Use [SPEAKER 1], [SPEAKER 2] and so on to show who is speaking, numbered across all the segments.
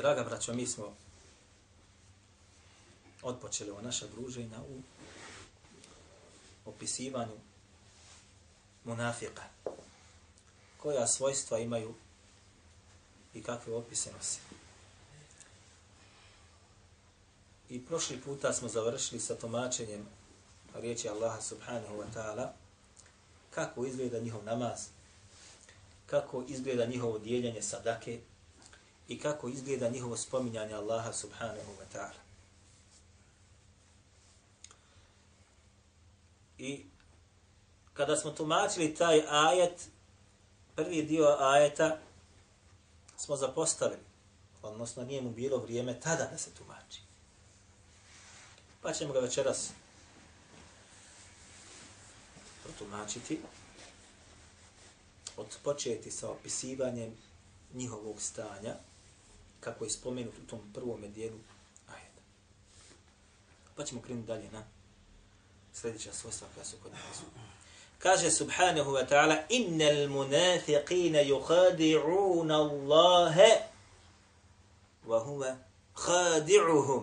[SPEAKER 1] Draga braćo, mi smo odpočeli ova naša druženja u opisivanju munafika. Koja svojstva imaju i kakve opise nosi. I prošli puta smo završili sa tomačenjem riječi Allaha subhanahu wa ta'ala kako izgleda njihov namaz, kako izgleda njihovo dijeljenje sadake i kako izgleda njihovo spominjanje Allaha subhanahu wa ta'ala. I kada smo tumačili taj ajet, prvi dio ajeta smo zapostavili, odnosno nije mu bilo vrijeme tada da se tumači. Pa ćemo ga večeras protumačiti, odpočeti sa opisivanjem njihovog stanja, kako je spomenut u tom prvom dijelu ajeta. Pa ćemo krenuti dalje na sljedeća svojstva koja su kod nas. Kaže subhanahu wa ta'ala innal munafiqina yukhadi'una Allaha wa huwa khadi'uhum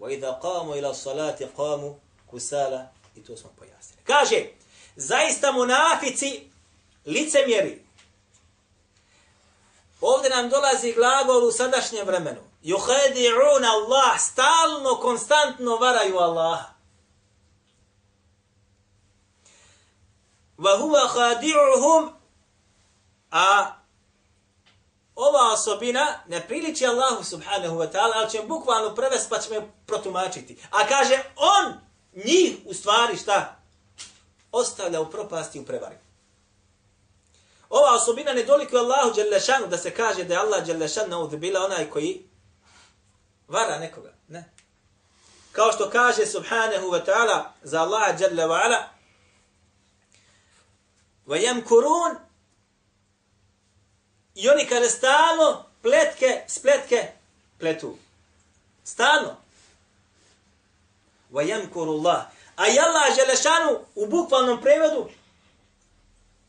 [SPEAKER 1] wa idha qamu ila salati qamu kusala i to smo pojasnili. Kaže zaista munafici licemjeri nam dolazi glagol u sadašnjem vremenu. Yuhadi'un Allah, stalno, konstantno varaju Allaha. Wa huwa khadi'uhum, a ova osobina ne priliči Allahu subhanahu wa ta'ala, ali ćemo bukvalno prevest pa ćemo protumačiti. A kaže, on njih u stvari šta? Ostavlja u propasti u prevari. Ova osobina ne dolikuje Allahu Đelešanu da se kaže da je Allah Đelešan naudhu bila onaj koji vara nekoga. Ne. Kao što kaže subhanahu wa ta'ala za Allah Đelle wa ala wa kurun i oni kada stalno pletke, spletke pletu. Stalno. Wa yamkuru A i Allah Đelešanu u bukvalnom prevodu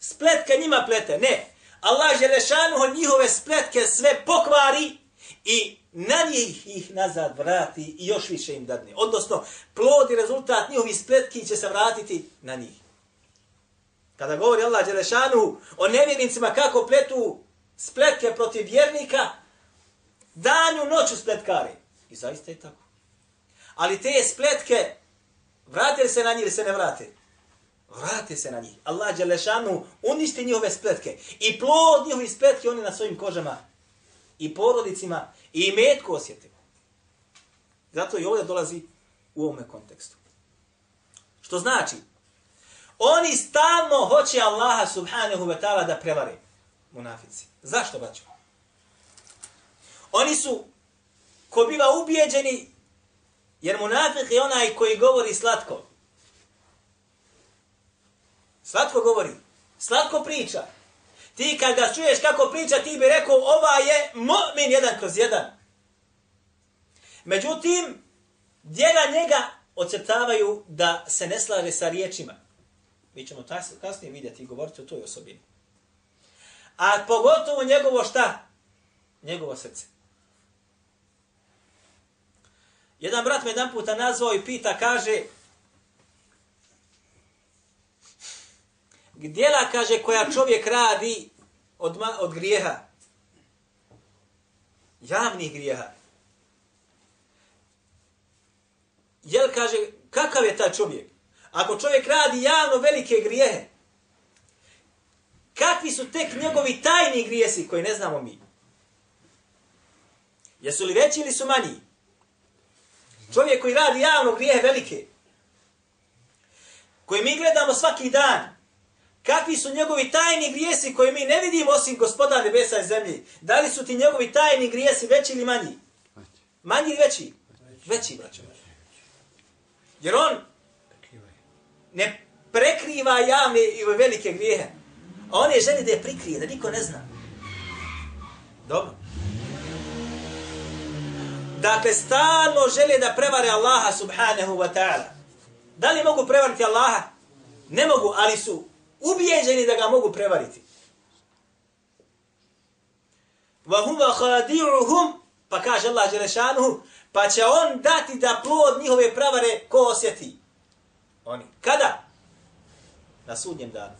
[SPEAKER 1] spletke njima plete. Ne. Allah Želešanuhu njihove spletke sve pokvari i na njih ih nazad vrati i još više im dadne. Odnosno, plod i rezultat njihovih spletki će se vratiti na njih. Kada govori Allah Đelešanu o nevjernicima kako pletu spletke protiv vjernika, danju noću spletkari. I zaista je tako. Ali te spletke, vrate se na njih ili se ne vrate? Vrate se na njih. Allah Đelešanu uništi njihove spletke. I plod njihove spletke oni na svojim kožama. I porodicima. I metku osjeti. Zato i ovdje dolazi u ovome kontekstu. Što znači? Oni stalno hoće Allaha subhanahu wa ta'ala da prevari munafici. Zašto, baću? Oni su ko bila ubijeđeni jer munafik je onaj koji govori slatko. Slatko govori. Slatko priča. Ti kad ga čuješ kako priča, ti bi rekao, ova je mu'min jedan kroz jedan. Međutim, djela njega ocrtavaju da se ne slaže sa riječima. Mi ćemo kasnije vidjeti i govoriti o toj osobini. A pogotovo njegovo šta? Njegovo srce. Jedan brat me jedan puta nazvao i pita, kaže, Gdjela, kaže, koja čovjek radi od, od grijeha. Javnih grijeha. Jel, kaže, kakav je taj čovjek? Ako čovjek radi javno velike grijehe, kakvi su tek njegovi tajni grijesi koji ne znamo mi? Jesu li veći ili su manji? Čovjek koji radi javno grijehe velike, koji mi gledamo svaki dan, Kakvi su njegovi tajni grijesi koje mi ne vidimo osim gospoda nebesa i zemlji? Da li su ti njegovi tajni grijesi veći ili manji? Manji ili veći? Veći, braćo. Jer on ne prekriva javne i velike grijehe. A on je želi da je prikrije, da niko ne zna. Dobro. Dakle, stalno žele da prevare Allaha subhanahu wa ta'ala. Da li mogu prevariti Allaha? Ne mogu, ali su ubijeđeni da ga mogu prevariti. Wa huwa khadi'uhum, pa kaže Allah Đelešanuhu, pa će on dati da plod njihove prevare ko osjeti. Oni. Kada? Na sudnjem danu.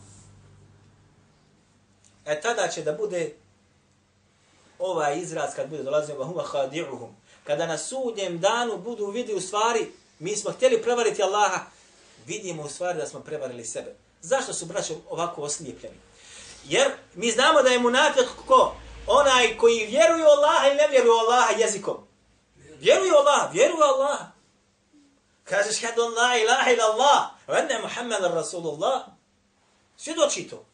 [SPEAKER 1] E tada će da bude ovaj izraz kad bude dolazio wa huwa khadi'uhum. Kada na sudnjem danu budu vidi u stvari, mi smo htjeli prevariti Allaha, vidimo u stvari da smo prevarili sebe. Zašto su braćo ovako oslijepljeni? Jer mi znamo da je munafik ko? Onaj koji vjeruje Allaha i ne vjeruje Allaha jezikom. Vjeruje Allaha, vjeruje Allaha. Kažeš hadu la ilaha ila Allah, wa anna Rasulullah. Svjedoči to.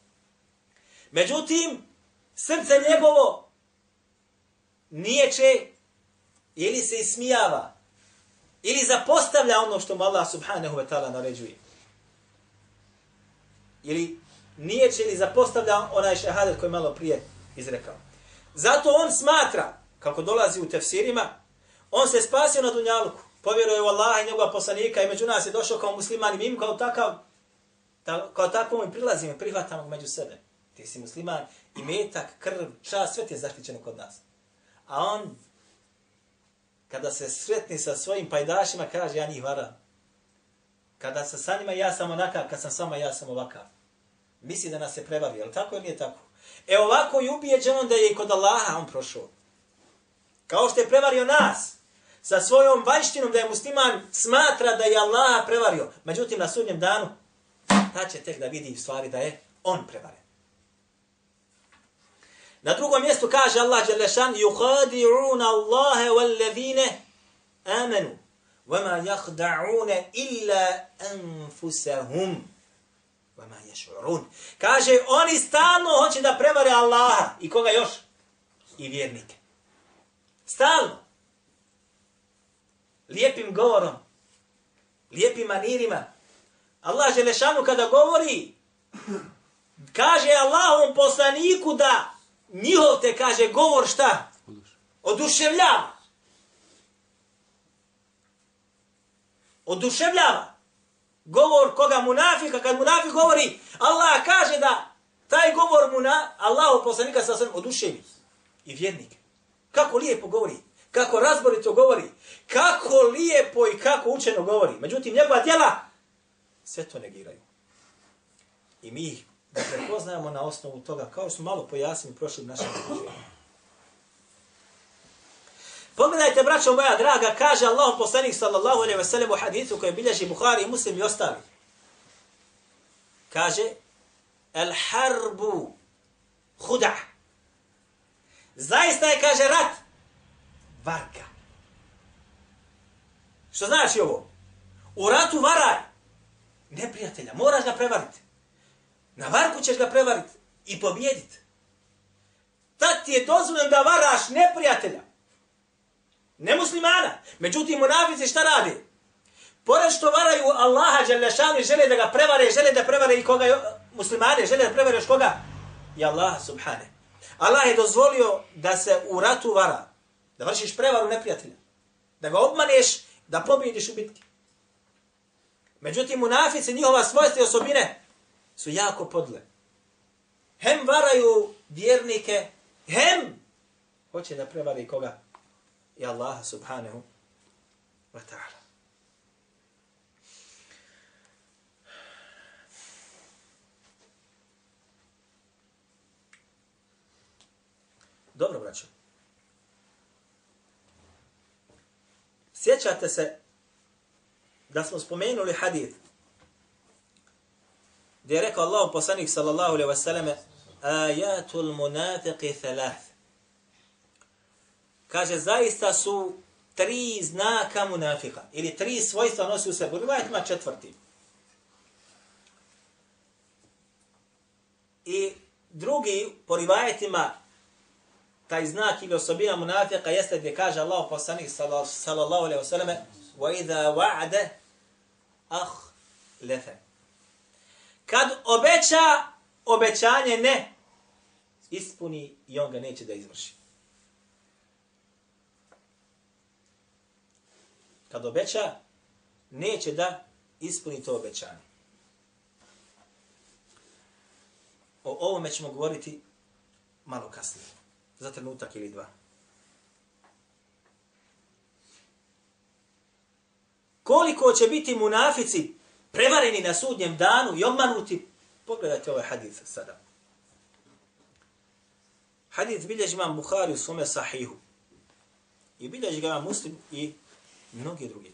[SPEAKER 1] Međutim, srce njegovo niječe ili se ismijava ili zapostavlja ono što mu Allah subhanahu wa ta'ala naređuje. Ili niječe ili zapostavlja onaj šehadet koji malo prije izrekao. Zato on smatra, kako dolazi u tefsirima, on se spasio na dunjaluku, povjeruje u Allaha i njegova poslanika i među nas je došao kao musliman i mi kao takav, ta, kao takvom i prilazimo i prihvatamo među sebe. Ti si musliman i metak, krv, čas, sve ti je zaštićeno kod nas. A on, kada se sretni sa svojim pajdašima, kaže ja njih varam. Kada sam sa njima, ja sam onakav, kad sam sama, ja sam ovakav. Misli da nas se prevario, ali tako ili nije tako? E ovako je ubijeđeno da je i kod Allaha on prošao. Kao što je prevario nas, sa svojom vanjštinom da je musliman smatra da je Allah prevario. Međutim, na sudnjem danu, ta će tek da vidi stvari da je on prevaren. Na drugom mjestu kaže Allah Đelešan يُخَادِعُونَ اللَّهَ وَالَّذِينَ آمَنُوا وَمَا يَخْدَعُونَ إِلَّا أَنفُسَهُمْ وَمَا يَشْعُرُونَ Kaže, oni stalno hoće da prevare Allaha. I koga još? I vjernike. Stalno. Lijepim govorom. Lijepim manirima. Allah Želešanu kada govori, kaže Allahom poslaniku da njihov te kaže govor šta? Oduševljava. Oduševljava. Govor koga munafika, kad munafik govori, Allah kaže da taj govor mu na Allahu poslanika sa svem oduševi. I vjernik. Kako lijepo govori. Kako razborito govori. Kako lijepo i kako učeno govori. Međutim, njegova djela sve to negiraju. I mi ih dakle, da prepoznajemo na osnovu toga, kao smo malo pojasnili prošlim našim druženjima. Pogledajte, braćo moja draga, kaže Allah poslanik sallallahu alaihi ve sellem u hadithu koji bilježi Buhari i Muslim i ostali. Kaže, el harbu huda. Zaista je, kaže, rat varka. Što znači ovo? U ratu varaj neprijatelja, moraš ga prevariti. Na varku ćeš ga prevariti i pobijediti. Tad ti je dozvoljeno da varaš neprijatelja. Ne muslimana. Međutim, munafici šta radi? Pored što varaju Allaha Đalešanu i žele da ga prevare, žele da prevare i koga muslimane, žele da prevare još koga? I Allah subhane. Allah je dozvolio da se u ratu vara. Da vršiš prevaru neprijatelja. Da ga obmaneš, da pobjediš u bitki. Međutim, munafici, njihova svojstva i osobine, su jako podle. Hem varaju vjernike, hem hoće da prevari koga? I Allah subhanahu wa ta'ala. Dobro, braćo. Sjećate se da smo spomenuli hadith gdje je rekao Allah poslanik sallallahu alaihi wasallam ajatul munafiqi thalath. Kaže, zaista su tri znaka munafika, ili tri svojstva nosi u sebi. U rivajetima četvrti. I drugi, po rivajetima, taj znak ili osobina munafika jeste gdje kaže Allah poslanik sallallahu alaihi wasallam wa idha wa'ada ah lefe. Kad obeća, obećanje ne ispuni i on ga neće da izvrši. Kad obeća, neće da ispuni to obećanje. O ovome ćemo govoriti malo kasnije. Za trenutak ili dva. Koliko će biti munafici prevareni na sudnjem danu i obmanuti, pogledajte ovaj hadith sada. Hadith bilježi imam Bukhari u svome sahihu. I bilježi ga muslim i mnogi drugi.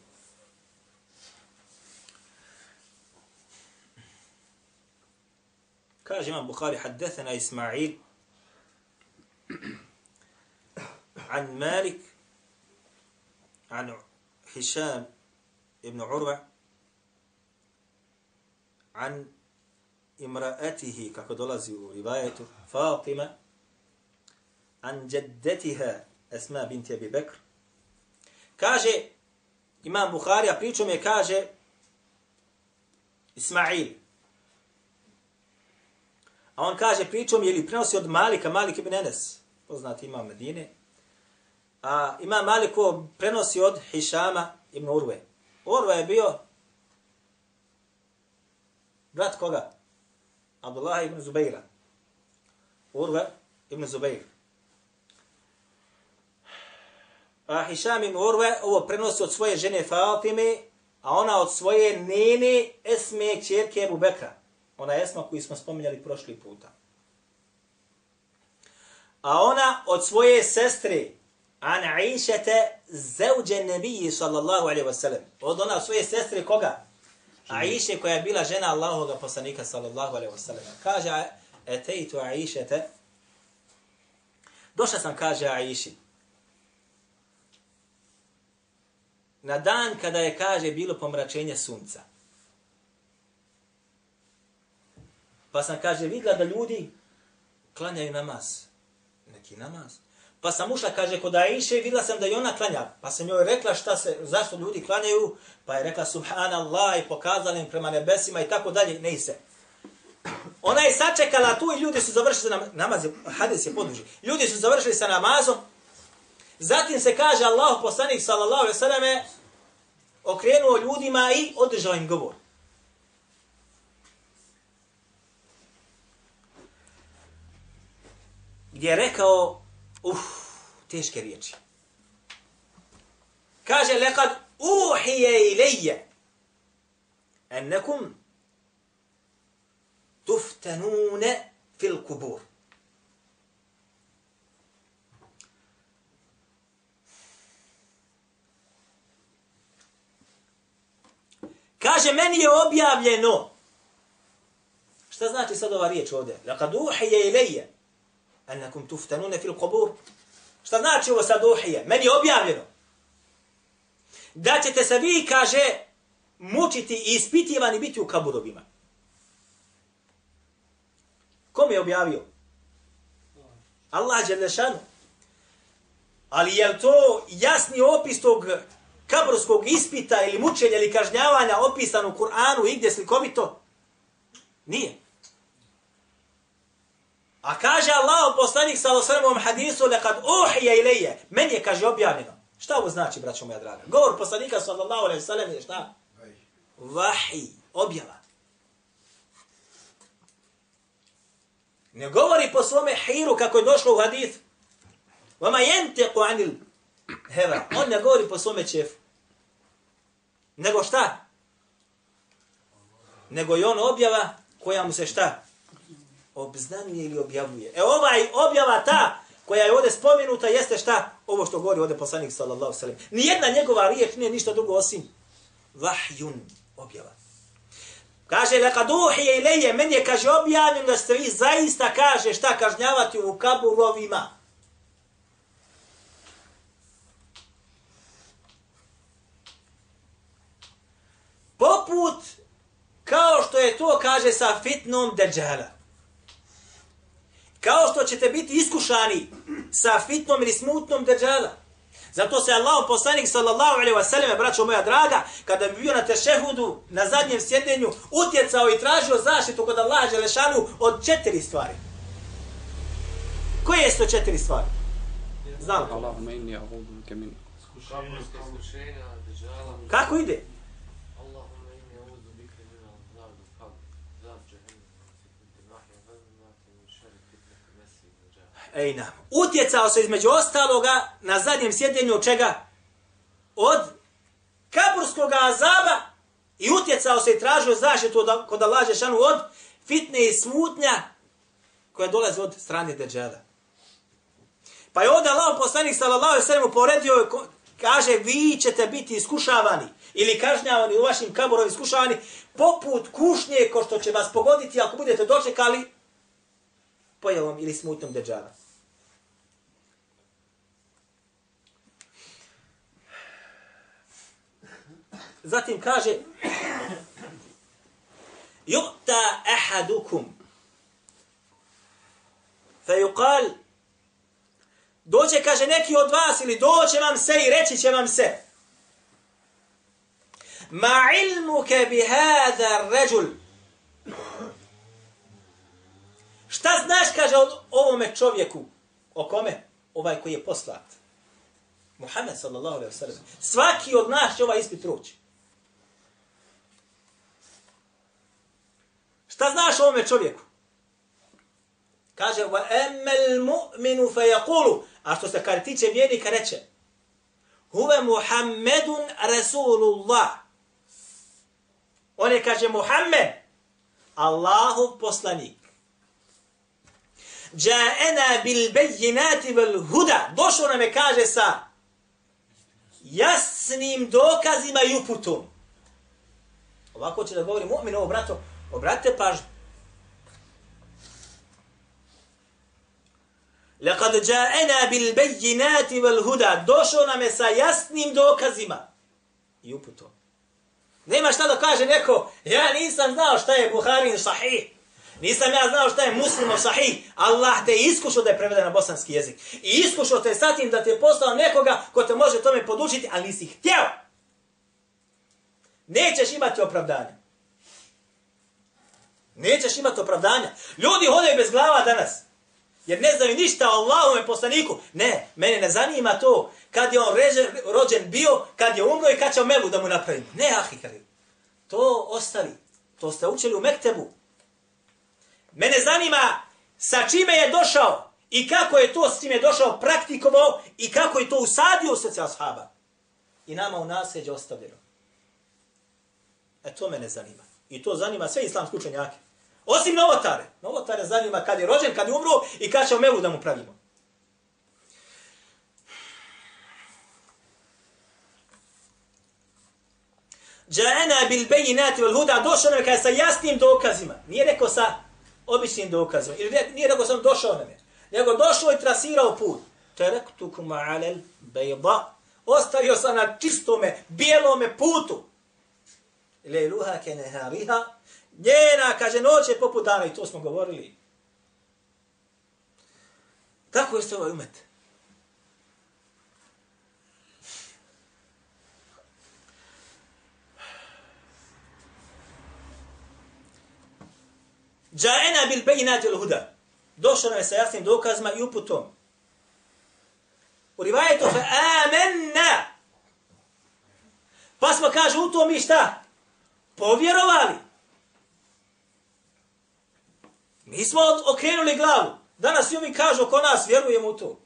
[SPEAKER 1] Kaže imam Bukhari, haddethena Ismail عن مالك عن هشام ابن عروة عن امرأته kako dolazi u rivajetu Fatima an jaddatiha Asma binti Abi Bakr kaže Imam Buharija pričom je kaže Ismail a on kaže pričom je li prenosi od Malika Malik ibn Enes poznati imam Medine a Imam Maliko prenosi od Hišama ibn Urve Urve je bio brat koga? Abdullah ibn Zubeira. Urve ibn Zubeira. A Hišam ibn Urve ovo prenosi od svoje žene Fatime, a ona od svoje nene Esme čerke Ebu Bekra. Ona Esma koju smo spominjali prošli puta. A ona od svoje sestre An Aishete zauđe nebiji sallallahu alaihi wasallam. Od ona od svoje sestre koga? Aisha koja je bila žena Allahovog poslanika sallallahu alaihi wasallam. Kaže eteitu Aishete Došla sam kaže Aiši. Na dan kada je kaže bilo pomračenje sunca. Pa sam kaže vidla da ljudi klanjaju namaz. Neki namaz. Pa sam ušla, kaže, kod Aisha videla sam da i ona klanja. Pa sam joj rekla šta se, zašto ljudi klanjaju. Pa je rekla, subhanallah, i pokazala im prema nebesima i tako dalje. Ne se. Ona je sačekala tu i ljudi su završili sa namaz. Hadis je poduži. Ljudi su završili sa namazom. Zatim se kaže Allah, poslanik, sallallahu alejhi ve selleme okrenuo ljudima i održao im govor. Gdje je rekao, Uf, teške riječi. Kaže, lekad uhije ilije ennekum tuftanune fil kubur. Kaže, meni je objavljeno. Šta znači sad ova riječ ovdje? Lekad uhije ilije Anakum tuftanune fil kubur. Šta znači ovo sad uhije? Meni je objavljeno. Da ćete se vi, kaže, mučiti i ispitivani biti u kaburovima. Kom je objavio? Allah Đelešanu. Ali je to jasni opis tog kaburskog ispita ili mučenja ili kažnjavanja opisan u Kur'anu i gdje slikovito? Nije. A kaže Allah poslanik sa osrmom hadisu lekad uhije ilije. Meni je, kaže, objavljeno. Šta ovo znači, braćo moja draga? Govor poslanika sallallahu alaihi sallam je šta? Vahi. Objava. Ne govori po svome hiru kako je došlo u hadith. Vama jenteku anil heva. On ne govori po svome čefu. Nego šta? Nego je on objava koja mu se šta? obznanjuje ili objavljuje. E ovaj objava ta koja je ovdje spomenuta jeste šta? Ovo što govori ovdje poslanik sallallahu sallam. Nijedna njegova riječ nije ništa drugo osim vahjun objava. Kaže, leka duhije ileje, men je, kaže, objavljeno da ste vi zaista, kaže, šta kažnjavati u kaburovima. Poput, kao što je to, kaže, sa fitnom deđala. Kao što ćete biti iskušani sa fitnom ili smutnom deđala. Zato se Allah poslanik sallallahu alejhi ve selleme braćo moja draga, kada bi bio na tešehudu, na zadnjem sjedenju, utjecao i tražio zaštitu kod Allaha dželešanu od četiri stvari. Koje su to četiri stvari? Znam.
[SPEAKER 2] Allahumma inni a'udhu bika min
[SPEAKER 3] iskušenja,
[SPEAKER 1] Kako ide? Ejna. Utjecao se između ostaloga na zadnjem sjedenju od čega? Od kaburskog azaba i utjecao se i tražio zaštitu od, kod Allah Žešanu od fitne i smutnja koja dolaze od strane Deđela. Pa je ovdje Allah poslanik sallallahu alejhi ve sellem poredio kaže vi ćete biti iskušavani ili kažnjavani u vašim kaburovim iskušavani poput kušnje ko što će vas pogoditi ako budete dočekali pojavom ili smutnom deđala. Zatim kaže Yu'ta ahadukum fa Doće, kaže, neki od vas ili doće vam se i reći će vam se Ma ilmuke bi hada ređul Šta znaš, kaže, o ovome čovjeku? O kome? Ovaj koji je poslat. Muhammed sallallahu alaihi wa sallam. Svaki od nas će ovaj ispit proći. Šta znaš o ovome čovjeku? Kaže, wa emmel mu'minu fe. A što se kada tiče vjernika reče, huve Muhammedun Rasulullah. On je, kaže, Muhammed, Allahov poslanik. Ja'ena bil bejinati vel huda. Došao nam je, kaže, sa jasnim dokazima i uputom. Ovako će da govori mu'min ovo, brato, obratite pažnju. Lekad ja'ena bil bejinati vel huda. Došao nam je sa jasnim dokazima i uputom. Nema šta da kaže neko, ja nisam znao šta je Buharin sahih. Nisam ja znao šta je muslimov sahih. Allah te je iskušao da je prevede na bosanski jezik. I iskušao te sa tim da ti je poslao nekoga ko te može tome podučiti, ali nisi htjeo. Nećeš imati opravdanja. Nećeš imati opravdanja. Ljudi hodaju bez glava danas. Jer ne znaju ništa o Allahome poslaniku. Ne, mene ne zanima to kad je on reže, rođen bio, kad je umro i kad će melu da mu napravimo. Ne, ahi, kari. To ostavi. To ste učili u Mektebu. Mene zanima sa čime je došao i kako je to s čime je došao praktikovao i kako je to usadio u srce ashaba. I nama u nasljeđe ostavljeno. E to mene zanima. I to zanima sve islamske učenjake. Osim novotare. Novotare zanima kad je rođen, kad je umro i kad ćemo melu da mu pravimo. Ja'ana bil bejinati vel huda došao nam je kada sa jasnim dokazima. Nije rekao sa običnim dokazima. Ili nije rekao sam došao nam je. Nego došao i trasirao put. Taraktukum alel bayda. Ostavio sam na čistome, bijelome putu. Lejluha ke nehariha. Njena, kaže, noć je poput dana i to smo govorili. Tako jeste ovaj umet. Ja'ena bil bejinati il huda. Došao nam je sa jasnim dokazima i uputom. U rivajetu fe amenna. Pa smo, kaže, u to mi šta? Povjerovali. Mi smo od- okrenuli glavu. Danas i ovi kažu oko nas, vjerujemo u to.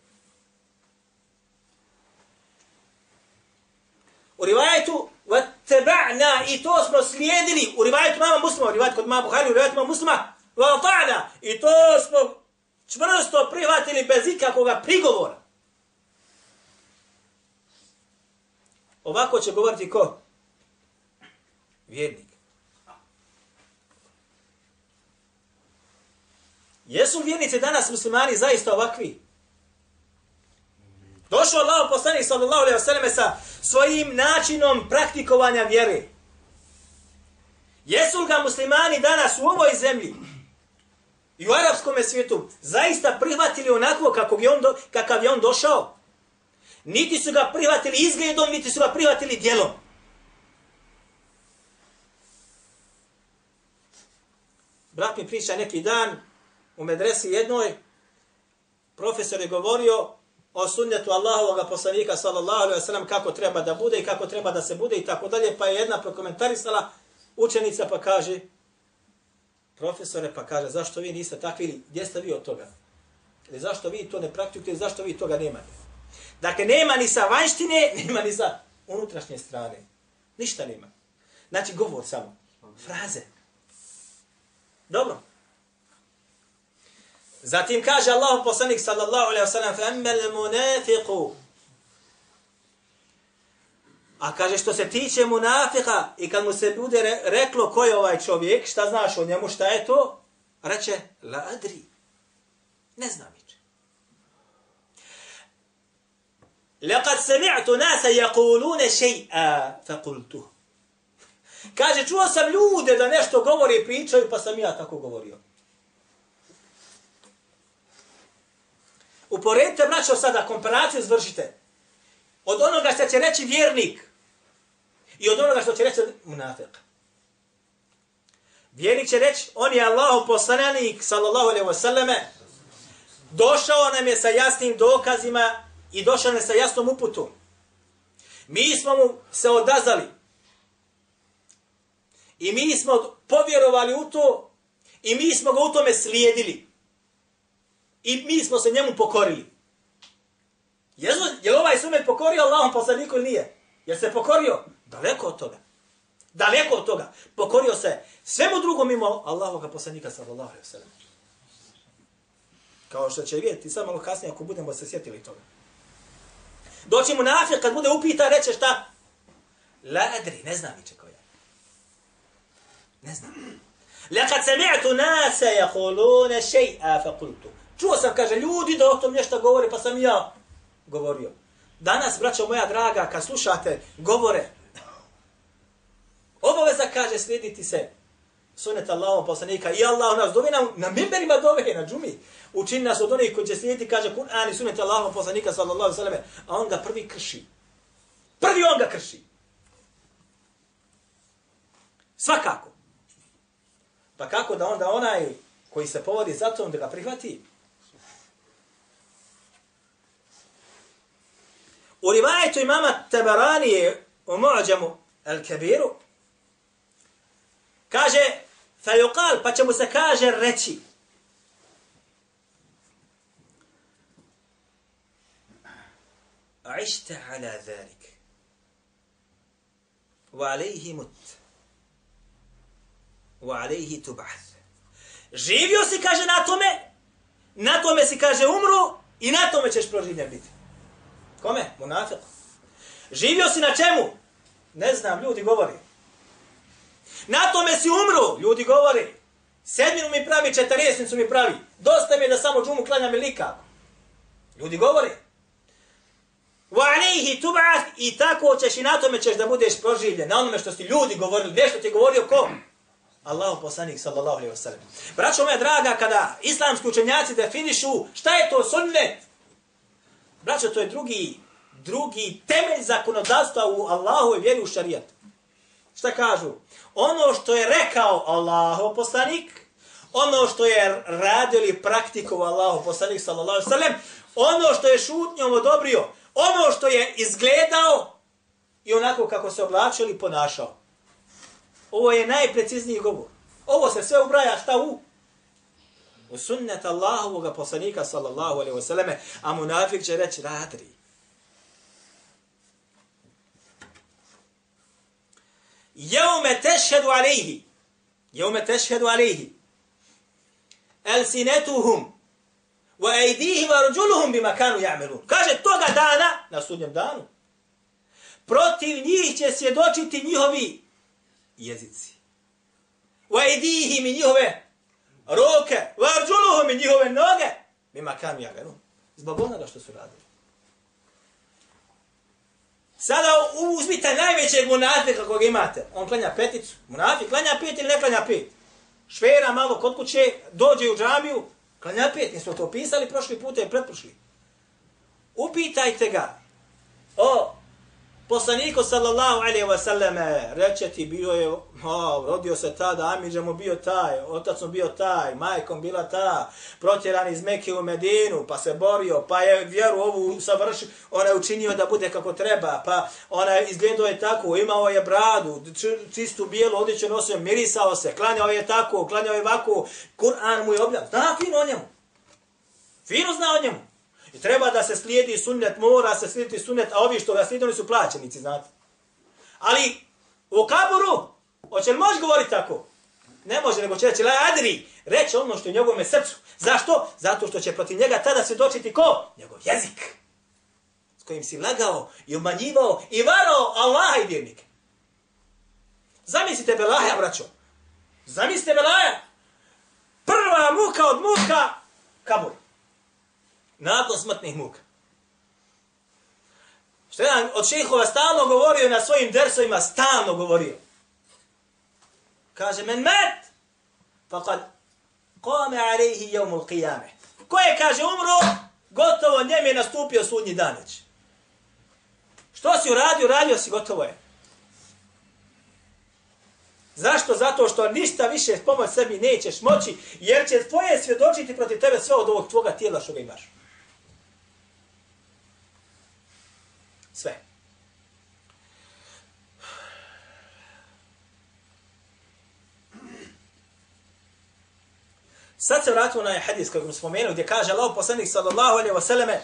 [SPEAKER 1] U rivajetu وَتَّبَعْنَا i to smo slijedili. U rivajetu mama muslima, u rivajetu kod mama Buhari, u rivajetu mama muslima, وَتَعْنَا i to smo čvrsto prihvatili bez ikakvoga prigovora. Ovako će govoriti ko? Vjernik. Jesu vjernici danas muslimani zaista ovakvi? Došao Allah poslanik sallallahu alejhi ve selleme sa svojim načinom praktikovanja vjere. Jesu li ga muslimani danas u ovoj zemlji i u arapskom svijetu zaista prihvatili onako kako je on do, kakav je on došao. Niti su ga prihvatili izgledom, niti su ga prihvatili djelom. Brat mi priča neki dan u medresi jednoj, profesor je govorio o sunnetu Allahovog poslanika sallallahu alejhi ve sellem kako treba da bude i kako treba da se bude i tako dalje, pa je jedna prokomentarisala učenica pa kaže profesore pa kaže zašto vi niste takvi ili gdje ste vi od toga? Ili zašto vi to ne praktikujete, ili zašto vi toga nemate? Dakle, nema ni sa vanštine, nema ni sa unutrašnje strane. Ništa nema. Znači, govor samo. Fraze. Dobro. Zatim kaže Allah poslanik sallallahu alaihi wa sallam فَأَمَّا الْمُنَافِقُ A kaže što se tiče munafika i kad mu se bude re, reklo ko je ovaj čovjek, šta znaš o njemu, šta je to? Reče, la adri. Ne znam niče. لقد سمعت ناس يقولون شيئا فقلته Kaže, čuo sam ljude da nešto govore i pričaju, pa sam ja tako govorio. Uporedite, braćo, sada komparaciju izvršite. Od onoga što će reći vjernik i od onoga što će reći munafik. Vjernik će reći, on je Allah poslanik, sallallahu alaihi wasallame, došao nam je sa jasnim dokazima i došao nam je sa jasnom uputom. Mi smo mu se odazali. I mi smo povjerovali u to i mi smo ga u tome slijedili. I mi smo se njemu pokorili. Jezu, je li ovaj sumet pokorio Allahom poslaniku ili nije? Je se pokorio? Daleko od toga. Daleko od toga. Pokorio se svemu drugom mimo Allahoga poslanika sallallahu alaihi wa. Kao što će vidjeti samo malo kasnije ako budemo se sjetili toga. Doći mu nafir kad bude upita reće šta? La adri, ne znam niče koja. Ne znam. Lekad sami'tu nasa jakulune še'a fa kultu. Čuo sam, kaže, ljudi da o tom nešto govore, pa sam ja govorio. Danas, braćo moja draga, kad slušate govore, obaveza kaže slijediti se sunet Allahom poslanika i Allah nas dove na, na mimberima dove na džumi. Učini nas od onih koji će slijediti, kaže Kur'an i sunet Allahom poslanika sallallahu sallam, a on ga prvi krši. Prvi on ga krši. Svakako. Pa kako da onda onaj koji se povodi za to, da ga prihvati? U rivajetu imama Tabaranije u Mu'ađamu Al-Kabiru kaže Fajukal, pa će mu se kaže reći عشت على ذلك وعليه مت wa alayhi tub'ath. Živio si, kaže, na tome, na tome si, kaže, umru i na tome ćeš proživljen biti. Kome? Munafiq. Živio si na čemu? Ne znam, ljudi govori. Na tome si umru, ljudi govori. Sedminu mi pravi, četarijesnicu mi pravi. Dosta mi je da samo džumu klanjam i kako. Ljudi govori. Wa alihi tub'ath i tako ćeš i na tome ćeš da budeš proživljen. Na onome što si ljudi govorili. Nešto ti je govorio ko? Allahu poslanik sallallahu alejhi ve sellem. Braćo moja draga, kada islamski učenjaci definišu šta je to sunnet, Braćo, to je drugi, drugi temelj zakonodavstva u Allahu i vjeri u šarijat. Šta kažu? Ono što je rekao Allahu poslanik, ono što je radio ili praktikovao Allahu poslanik sallallahu alejhi ve sellem, ono što je šutnjom odobrio, ono što je izgledao i onako kako se oblačio ili ponašao. Ovo je najprecizniji govor. Ovo se sve ubraja šta u u sunnet Allahovog poslanika sallallahu alaihi wasallam, a munafik će reći radri. Jeume tešhedu alaihi, jeume tešhedu alaihi, elsinetuhum, wa aydihim arjuluhum bima kanu ya'malun. Kaže toga dana na sudnjem danu. Protiv njih će svjedočiti njihovi jezici. Wa aydihim njihove ruke, arđuluhu mi njihove noge, mima kam ja ganu. Zbog onoga što su radili. Sada uzmite najvećeg munafika kog imate. On klanja peticu. Munafik klanja pet ili ne klanja pet? švera malo kod kuće, dođe u džamiju, klanja pet, nismo to pisali prošli puta i pretprošli. Upitajte ga, o, poslaniku sallallahu alaihi wa sallame, reče ti bio je, o, rodio se tada, Amidža mu bio taj, otac mu bio taj, majkom bila ta, protjeran iz Mekke u Medinu, pa se borio, pa je vjeru ovu savršio, ona je učinio da bude kako treba, pa ona je izgledao je tako, imao je bradu, čistu bijelu odjeću nosio, mirisao se, klanjao je tako, klanjao je ovako, Kur'an mu je objav, zna fino o njemu. Fino zna o njemu. I treba da se slijedi sunnet, mora se slijediti sunnet, a ovi što ga slijedi, oni su plaćenici, znate. Ali u kaburu, hoće li moći govoriti tako? Ne može, nego će reći, la adri, reći ono što je u njegovome srcu. Zašto? Zato što će protiv njega tada svjedočiti ko? Njegov jezik. S kojim si lagao i umanjivao i varao Allaha i vjernike. Zamislite Belaja, braćo. Zamislite Belaja. Prva muka od muka, kabur. Nakon smrtnih muka. Što jedan od šehova stalno govorio na svojim dersovima stalno govorio. Kaže, men met, faqad kome alaihi jevmul qiyame. Ko je, kaže, umro, gotovo njem je nastupio sudnji dan. Što si uradio? Radio si, gotovo je. Zašto? Zato što ništa više pomoć sebi nećeš moći, jer će tvoje svjedočiti protiv tebe sve od ovog tvoga tijela što ga imaš. Sve. Sad se vratimo na ovaj hadis kojeg smo spomenuli gdje kaže Allah poslanik sallallahu alaihi wa sallame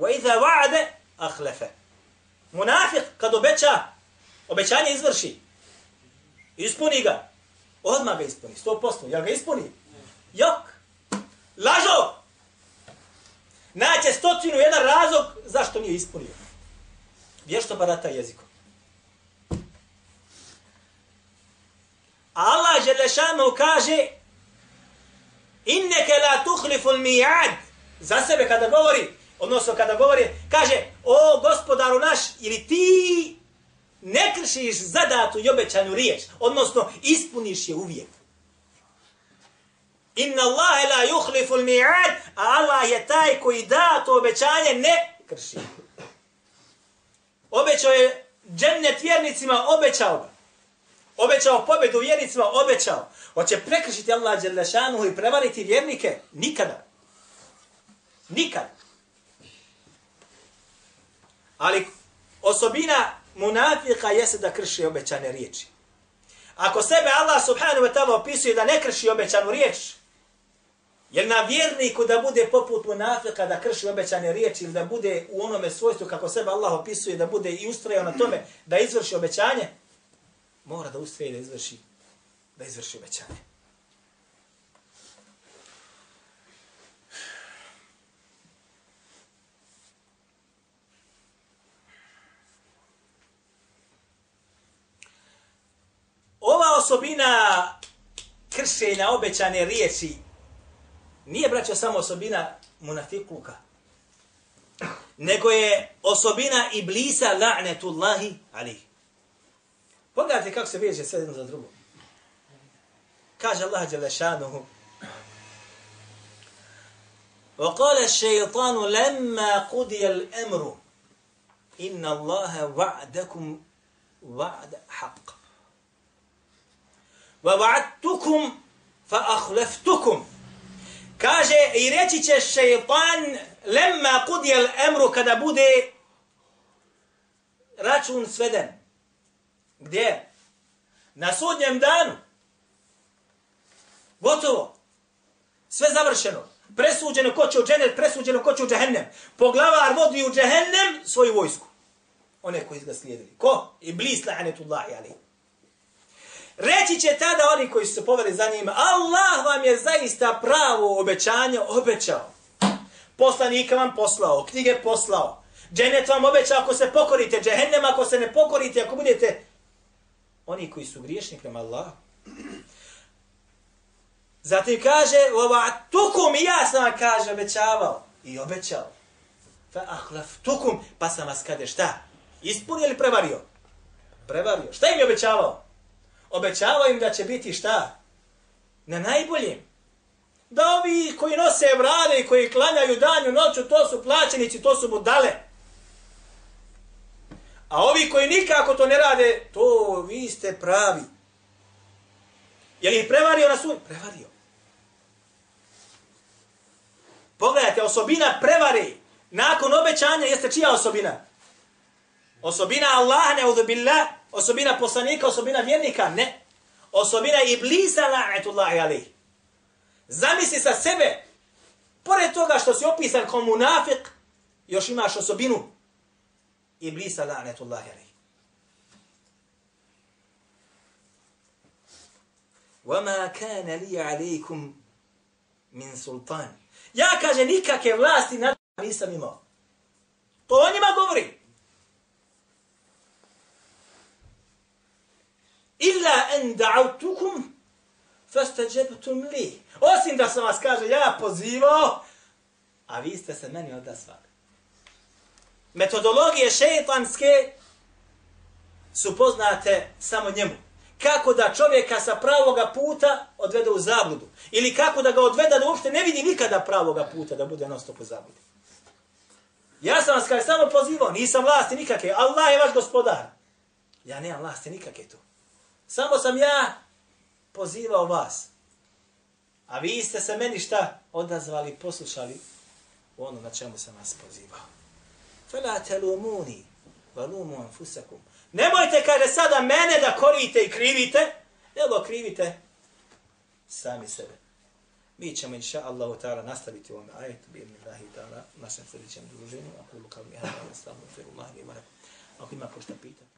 [SPEAKER 1] وَإِذَا وَعَدَ أَخْلَفَ Munafik kad obeća, obećanje izvrši. Ispuni ga. Odmah ga ispuni, 100%. Jel ga ispuni? Jok. Lažo. Naće stotinu jedan razlog zašto nije ispunio. Vješto barata jezikom. A Allah Želešanu kaže Inneke la tuhlifu mi'ad Za sebe kada govori, odnosno kada govori, kaže O gospodaru naš, ili ti ne kršiš zadatu i obećanu riječ, odnosno ispuniš je uvijek. Inna Allahe la yuhliful mi'ad a Allah je taj koji da to obećanje ne krši. Obećao je džennet vjernicima, obećao ga. Obećao pobedu vjernicima, obećao. Hoće prekršiti Allah Đelešanuhu i prevariti vjernike? Nikada. Nikada. Ali osobina munafika jeste da krši obećane riječi. Ako sebe Allah subhanahu wa ta'ala opisuje da ne krši obećanu riječ, jer na vjerniku da bude poput munafika da krši obećane riječi ili da bude u onome svojstvu kako sebe Allah opisuje da bude i ustrajao na tome da izvrši obećanje, mora da ustraje da izvrši da izvrši obećanje. Ova osobina kršenja obećane riječi nije, braćo, samo osobina munafikluka, nego je osobina iblisa la'netullahi alih. Pogledajte kako se veže sve jedno za drugo. Kaže Allah Đelešanuhu, وقال الشيطان لما قضي الأمر إن الله وعدكم وعد حق ووعدتكم فأخلفتكم Kaže, i reći će šeitan, lemma kudjel emru, kada bude račun sveden. Gdje? Na sudnjem danu. Gotovo. Sve završeno. Presuđeno ko će u dženet, presuđeno ko će u džehennem. Poglavar vodi u džehennem svoju vojsku. One koji ga slijedili. Ko? Iblis la'anetullahi alaihi. Reći će tada oni koji su se poveli za njima, Allah vam je zaista pravo obećanje obećao. Poslanika vam poslao, knjige poslao. Dženet vam obećao ako se pokorite, džehennem ako se ne pokorite, ako budete oni koji su griješni prema Allah. Zatim kaže, ova tukum i ja sam vam kaže obećavao. I obećao. Fa ahlaf tukum, pa sam vas kade šta? Ispunio ili prevario? Prevario. Šta im je obećavao? Obećavao im da će biti šta? Na najboljem. Da ovi koji nose brade i koji klanjaju danju noću, to su plaćenici, to su budale. A ovi koji nikako to ne rade, to vi ste pravi. Je li ih prevario na sud? Prevario. Pogledajte, osobina prevare nakon obećanja jeste čija osobina? Osobina Allaha, ne billah, osobina poslanika, osobina vjernika, ne. Osobina Iblisa, la'atullahi alaih. Zamisli sa sebe, pored toga što si opisan kao munafik, još imaš osobinu Iblisa, la'atullahi alaih. وَمَا كَانَ لِيَ عَلَيْكُمْ مِنْ سُلْطَانِ Ja, kaže, nikakve vlasti nad nisam imao. To o njima govori. Illa en da'autukum fastajabtum li. Osim da sam vas, kaže, ja pozivao, a vi ste se meni odazvali. Metodologije šeitanske su poznate samo njemu. Kako da čovjeka sa pravoga puta odvede u zabludu. Ili kako da ga odvede da uopšte ne vidi nikada pravoga puta da bude non stop u zabludi. Ja sam vas kaže samo pozivao, nisam vlasti nikakve. Allah je vaš gospodar. Ja nemam vlasti nikakve tu. Samo sam ja pozivao vas. A vi ste se meni šta odazvali, poslušali u ono na čemu sam vas pozivao. Fela telumuni, valumu anfusakum. Nemojte, kaže, sada mene da korite i krivite, nego krivite sami sebe. Mi ćemo, inša Allahu ta'ala, nastaviti u ovom ajetu, bi ibn Allahi ta'ala, našem sljedećem druženju, ako lukav mi hada, stavno, firu, mahli, Ako ima ko šta pitati.